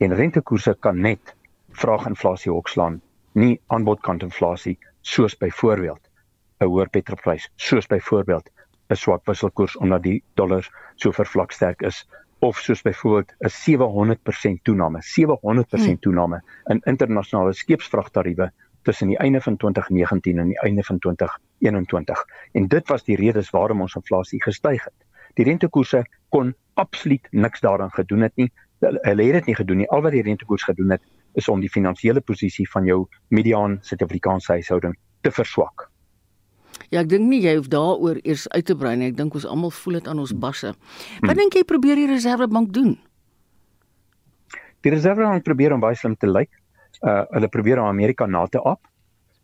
En rentekoerse kan net vraaginflasie hokslaan, nie aanbodkant inflasie soos byvoorbeeld 'n hoër petrolprys, soos byvoorbeeld 'n swak wisselkoers omdat die dollar so vervlak sterk is of soos byvoorbeeld 'n 700% toename, 700% hmm. toename in internasionale skeepsvragtariewe tussen die einde van 2019 en die einde van 2021. En dit was die redes waarom ons inflasie gestyg het die rentekoerse kon absoluut niks daaraan gedoen het nie. Hulle het dit nie gedoen nie. Al wat die rentekoers gedoen het is om die finansiële posisie van jou mediaan Suid-Afrikaanse huishouding te verswak. Ja, ek dink nie jy hoef daaroor eers uit te brei nie. Ek dink ons almal voel dit aan ons basse. Wat hmm. dink jy probeer die Reservebank doen? Die Reservebank probeer om baie slim te lyk. Uh hulle probeer om Amerika na te aap.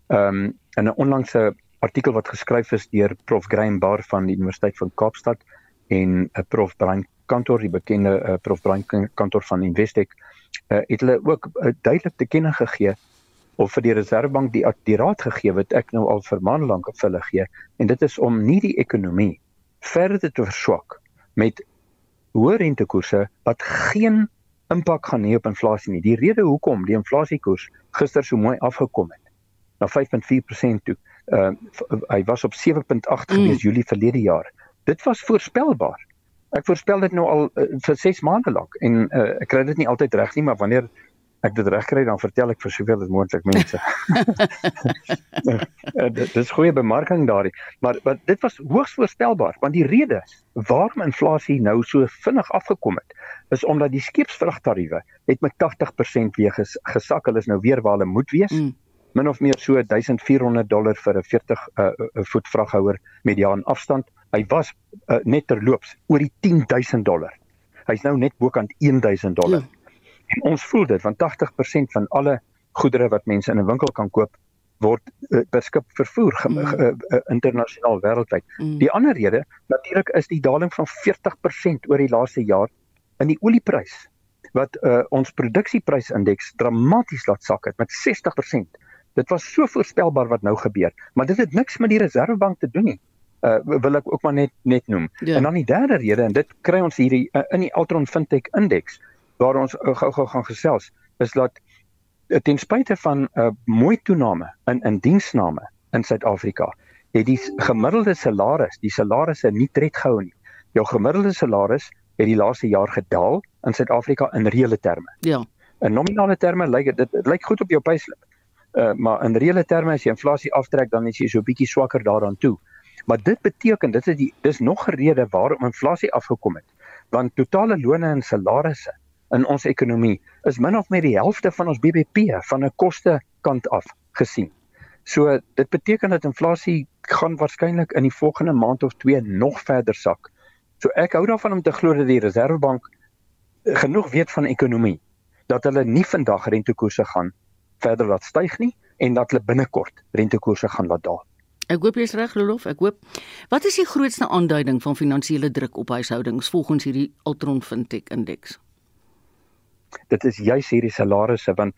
Ehm um, in 'n onlangse artikel wat geskryf is deur Prof Graham Bar van die Universiteit van Kaapstad en 'n uh, prof Brian Kantor, die bekende uh, prof Brian Kantor van Investec, uh, het hulle ook uh, duidelik te kenne gegee of vir die Reservebank die die raad gegee wat ek nou al vir maande lank op hulle gee en dit is om nie die ekonomie verder te verswak met hoë rentekoerse wat geen impak gaan hê op inflasie nie. Die rede hoekom die inflasiekoers gister so mooi afgekom het na 5.4% toe. Uh hy was op 7.8 mm. gewees Julie verlede jaar dit was voorspelbaar. Ek voorspel dit nou al uh, vir 6 maande lank en uh, ek kry dit nie altyd reg nie, maar wanneer ek dit reg kry dan vertel ek vir soveel as moontlik mense. Eh, dit is goeie bemarking daardie, maar wat dit was hoogs voorspelbaar want die rede waarom inflasie nou so vinnig afgekom het is omdat die skeepsvragtariewe het met 80% weer ges, gesak. Hulle is nou weer waar hulle moet wees. Mm. Min of meer so 1400 dollar vir 'n 40 uh, voet vraghouer mediaan afstand Hy was uh, net terloops oor die 10000 dollar. Hy's nou net bokant 1000 dollar. Ja. En ons voel dit want 80% van alle goedere wat mense in 'n winkel kan koop word uh, beskip vervoer mm. uh, uh, internasionaal wêreldwyd. Mm. Die ander rede natuurlik is die daling van 40% oor die laaste jaar in die olieprys wat uh, ons produksieprysindex dramaties laat sak het met 60%. Dit was so voorspelbaar wat nou gebeur, maar dit het niks met die Reserwebank te doen nie. Uh wil ek ook maar net net noem. Ja. En dan die derde rede en dit kry ons hierdie uh, in die Altron Fintech Index waar ons uh, gou-gou gaan gesels is dat uh, ten spyte van 'n uh, mooi toename in in diensname in Suid-Afrika het die gemiddelde salaris, die salarisse nie tred gehou nie. Jou gemiddelde salaris het die laaste jaar gedaal in Suid-Afrika in reële terme. Ja. In nominale terme lyk dit dit lyk goed op jou payslip. Uh maar in reële terme as jy inflasie aftrek dan is jy so bietjie swakker daaraan toe. Maar dit beteken dit is die dis nog 'n rede waarom inflasie afgekom het. Want totale lone en salarisse in ons ekonomie is min of meer die helfte van ons BBP van 'n koste kant af gesien. So dit beteken dat inflasie gaan waarskynlik in die volgende maand of 2 nog verder sak. So ek hou daarvan om te glo dat die Reserwebank genoeg weet van ekonomie dat hulle nie vandag rentekoerse gaan verder laat styg nie en dat hulle binnekort rentekoerse gaan laat daal. Ek hoop jy's reg, Rolof. Ek hoop. Wat is die grootste aanduiding van finansiële druk op huishoudings volgens hierdie Altron Fintech indeks? Dit is juis hierdie salarisse want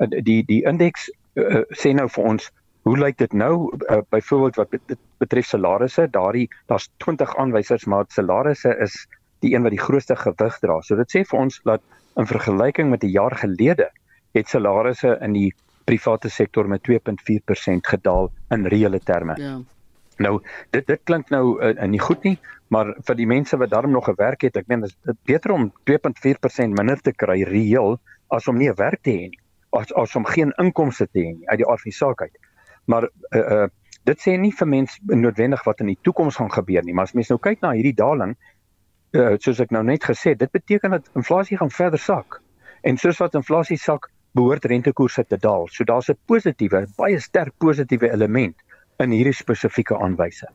uh, die die indeks uh, sê nou vir ons hoe lyk dit nou uh, byvoorbeeld wat dit betref salarisse daardie daar's 20 aanwysers maar salarisse is die een wat die grootste gewig dra. So dit sê vir ons dat in vergelyking met 'n jaar gelede het salarisse in die private sektor met 2.4% gedaal in reële terme. Ja. Nou dit dit klink nou uh, nie goed nie, maar vir die mense wat daarom nog 'n werk het, ek meen dit is beter om 2.4% minder te kry reëel as om nie 'n werk te hê nie, as as om geen inkomste te hê nie uit die aard van die saak uit. Maar uh uh dit sê nie vir mense noodwendig wat in die toekoms gaan gebeur nie, maar as mense nou kyk na hierdie daling, uh soos ek nou net gesê het, dit beteken dat inflasie gaan verder sak. En soos wat inflasie sak, behoort rentekoerse te daal. So daar's 'n positiewe, baie sterk positiewe element in hierdie spesifieke aanwyse.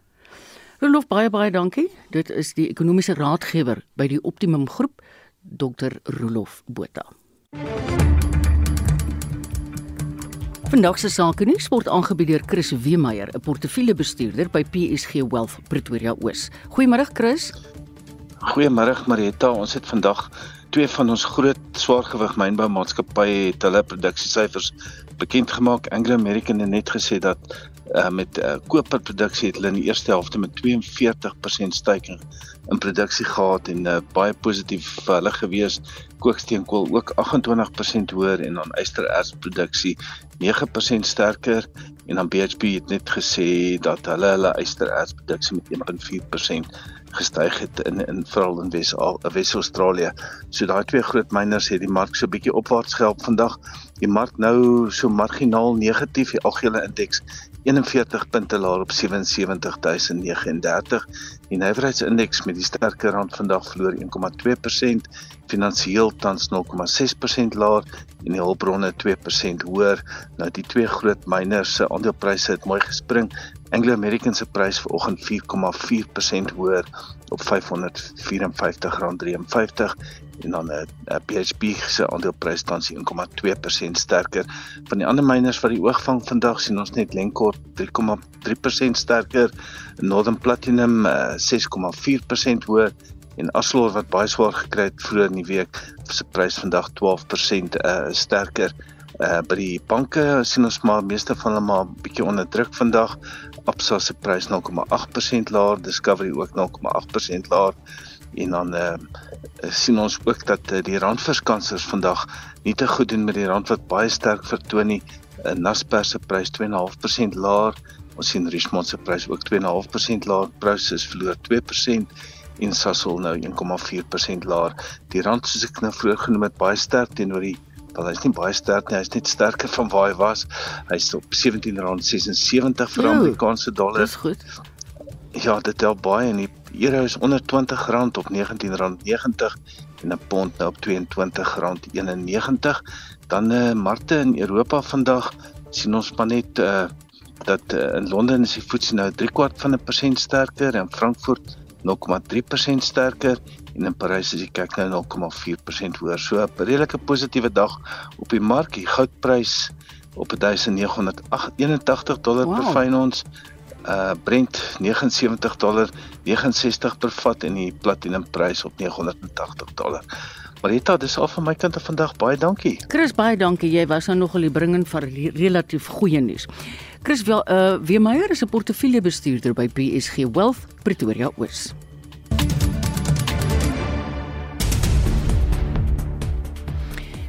Rolof baie baie dankie. Dit is die ekonomiese raadgewer by die Optimum Groep, Dr. Rolof Botha. Vandag se sake nuus word aangebied deur Chris Weemeyer, 'n portefeuljebestuurder by PSG Wealth Pretoria Oos. Goeiemôre Chris. Goeiemôre Marita. Ons het vandag twee van ons groot swaargewig mynboumaatskappye het hulle produksiesyfers bekend gemaak. Anglo American het net gesê dat uh, met uh, koperproduksie het hulle in die eerste helfte met 42% stygging in produksie gehad en uh, baie positief vir hulle gewees. Kooksteenkool ook 28% hoër en dan ysterertsproduksie 9% sterker en dan BHP het net gesê dat hulle hulle ysterertsproduksie met 1.4% gestyg het in in veral in Wes Wes-Australië. So daai twee groot miners het die mark so bietjie opwaarts gehelp vandag. Die mark nou so marginaal negatief, die algehele indeks 41 punte laer op 77039. Die nywerheidsindeks met die sterker rand vandag verloor 1,2%, finansiëel tans 0,6% laer en die hulpbronne 2% hoër. Nou die twee groot miners se aandelepryse het mooi gespring. Anglo American se prys vanoggend 4,4% hoër op R554.53 en dan 'n uh, uh, PHP se aandeleprys tans 1,2% sterker. Van die ander miners wat die oog vang vandag sien ons net Lenkor 3,3% sterker, Northern Platinum uh, 6,4% hoër en Aslor wat baie swaar gekry het vroeër in die week se prys vandag 12% uh, sterker. Uh by die banke sien ons maar meeste van hulle maar bietjie onder druk vandag. Absa se prys 0,8% laer, Discovery ook 0,8% laer en dan uh sien ons ook dat uh, die randverskansers vandag nie te goed doen met die rand wat baie sterk vertoon nie. Uh, Naspers se prys 2,5% laer. Ons sien Richmond se prys ook 2,5% laer. Prosus verloor 2% en Sasol nou 1,4% laer. Die rand soos ek nou vroeër genoem het baie sterk teenoor die wel hy's nie baie sterk nie, hy's net sterker van waar hy was. Hy's op R17.76 vir Amerikaanse dollar. Dis goed. Ja, dit tel baie en die euro is onder R20 op R19.90 en 'n pond nou op R22.91. Dan eh uh, markte in Europa vandag sien ons maar net eh uh, dat uh, in Londen is die FTSE nou 3 kwart van 'n persent sterker en Frankfurt 0,3% sterker en in Parys is die kyk nou 0,4% hoër. So 'n redelike positiewe dag op die mark. Die goudprys op 1981 dollar wow. per fyn ons. Uh Brent 79 dollar 69 per vat en die platinum prys op 980 dollar. Marita, dis al van my kant af vandag. Baie dankie. Chris, baie dankie. Jy was nou nogal die bringing van relatief goeie nuus. Chris wel uh Weemeyer is 'n portefeuljebestuurder by PSG Wealth Pretoria Oos.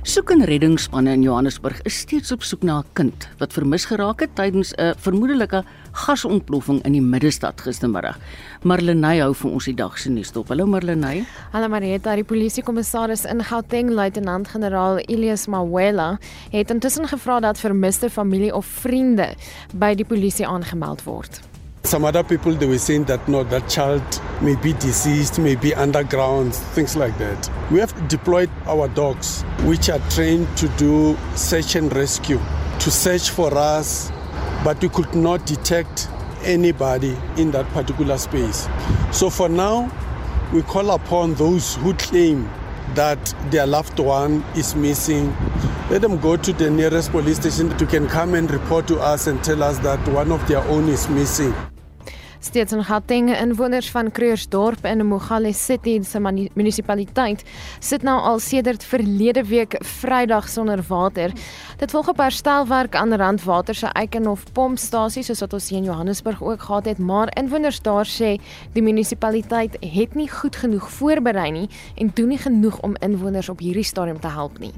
Soek en reddingsspanne in Johannesburg is steeds op soek na 'n kind wat vermis geraak het tydens 'n vermoedelike gasontploffing in die middestad gistermiddag. Marlenae hou vir ons die dag se nuus dop. Hallo Marlenae. Hallo Marieta, die polisiekommissaris in Gauteng, luitenant-generaal Elias Mawela, het intussen gevra dat vermiste familie of vriende by die polisie aangemeld word. Some other people they were saying that no, that child may be deceased, may be underground, things like that. We have deployed our dogs, which are trained to do search and rescue, to search for us, but we could not detect anybody in that particular space. So for now, we call upon those who claim that their loved one is missing. Let them go to the nearest police station to can come and report to us and tell us that one of their own is missing. Steeds in Gauteng, inwoners van Krugersdorp in Mogale City se munisipaliteit sit nou al sedert verlede week Vrydag sonder water. Dit volg op herstelwerk aan Randwater se Eikenhof pompstasie soos wat ons hier in Johannesburg ook gehad het, maar inwoners daar sê die munisipaliteit het nie goed genoeg voorberei nie en doen nie genoeg om inwoners op hierdie stadium te help nie.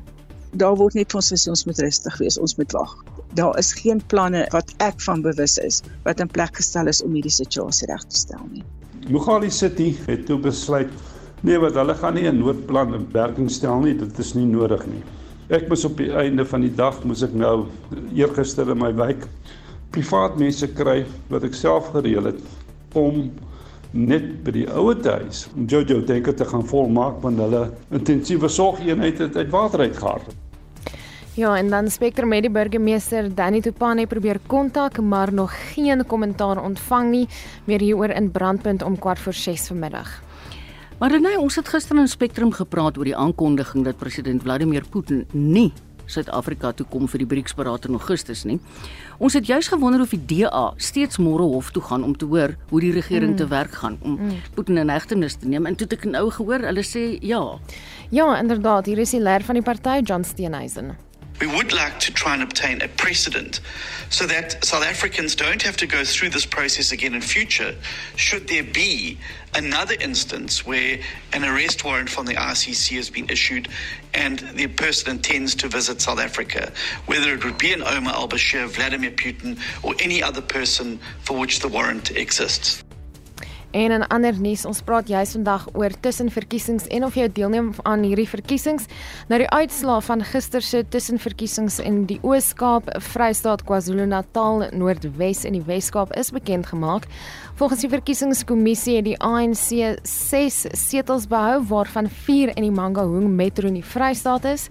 Daar word net ons gesê ons moet rustig wees, ons moet wag daar is geen planne wat ek van bewus is wat in plek gestel is om hierdie situasie reg te stel nie. Mogale City het toe besluit nee wat hulle gaan nie 'n noodplan in werking stel nie, dit is nie nodig nie. Ek moes op die einde van die dag moes ek nou eergister in my wijk privaat mense kry wat ek self gereël het om net by die ouer huis om Jojo denke te gaan volmaak want hulle intensiewe sorgeenheid het uit water uitgehaal. Ja, en dan Spectrum met die burgemeester Danny Tupane probeer kontak, maar nog geen kommentaar ontvang nie. Meer hieroor in Brandpunt om kwart voor 6 vanmiddag. Maar nee, ons het gister in Spectrum gepraat oor die aankondiging dat president Vladimir Putin nie Suid-Afrika toe kom vir die BRICS-beraad in Augustus nie. Ons het juis gewonder of die DA steeds môre hof toe gaan om te hoor hoe die regering mm. te werk gaan om mm. Putin in hegtenis te neem. En toe ek nou gehoor, hulle sê ja. Ja, inderdaad, hier is die leier van die party, John Steenhuisen. We would like to try and obtain a precedent so that South Africans don't have to go through this process again in future should there be another instance where an arrest warrant from the ICC has been issued and the person intends to visit South Africa, whether it would be an Omar al-Bashir, Vladimir Putin or any other person for which the warrant exists. En in ander nuus, ons praat juis vandag oor tussenverkiesings en of jy deelneem aan hierdie verkiesings. Nou die uitslae van gister se tussenverkiesings in die Oos-Kaap, Vrystaat, KwaZulu-Natal, Noordwes en die Wes-Kaap is bekend gemaak. Volgens die verkiesingskommissie het die ANC 6 setels behou waarvan 4 in die Mangaung Metro in die Vrystaat is.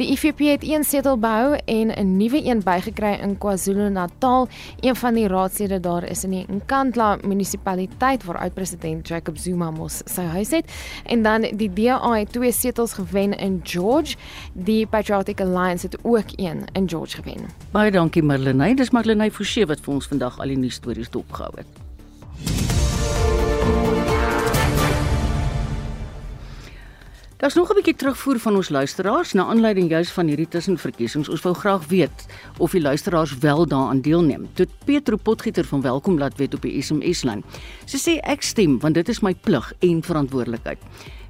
Die IFP het 1 setel behou en 'n nuwe een bygekry in KwaZulu-Natal. Een van die raadslede daar is in die Nkandla munisipaliteit waar oud-president Jacob Zuma mos sy huis het. En dan die DA het 2 setels gewen in George. Die Patriotic Alliance het ook een in George gewen. Baie dankie Marlenae. Dis Marlenae Forsie wat vir ons vandag al die nuus stories dopgehou het. Daar's nog 'n bietjie terugvoer van ons luisteraars na aanleiding juis van hierdie tussenverkiesings. Ons wou graag weet of die luisteraars wel daaraan deelneem. Tot Petro Potgieter van Welkom laat weet op die SMS-lyn. Sy sê ek stem want dit is my plig en verantwoordelikheid.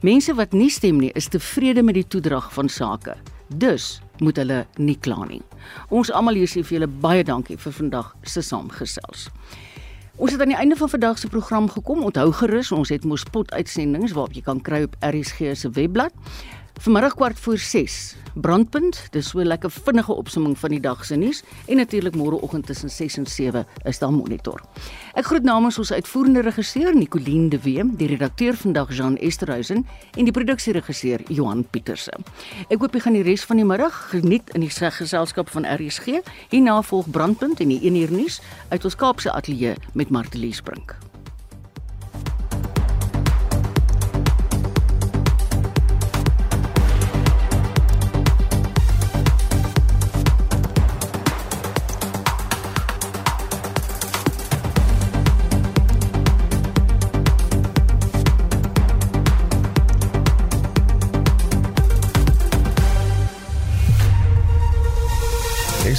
Mense wat nie stem nie, is tevrede met die toedrag van sake. Dus moet hulle nie kla nie. Ons almal hier sê vir julle baie dankie vir vandag se saamgesels. Ons het aan die einde van vandag se program gekom. Onthou gerus, ons het mos pot uitsendings waarop jy kan kry op RSG se webblad. Vanmiddag kwart voor 6. Brandpunt, dis so 'n lekker vinnige opsomming van die dag se nuus en natuurlik môreoggend tussen 6 en 7 is daar monitor. Ek groet namens ons uitvoerende regisseur Nicoline de Wet, die redakteur vandag Jean Esterhuizen en die produksieregisseur Johan Pieterse. Ek hoop jy gaan die res van die middag geniet in die geselskap van RSG. Hierna volg Brandpunt en die 1 uur nuus uit ons Kaapse ateljee met Martelie Sprink.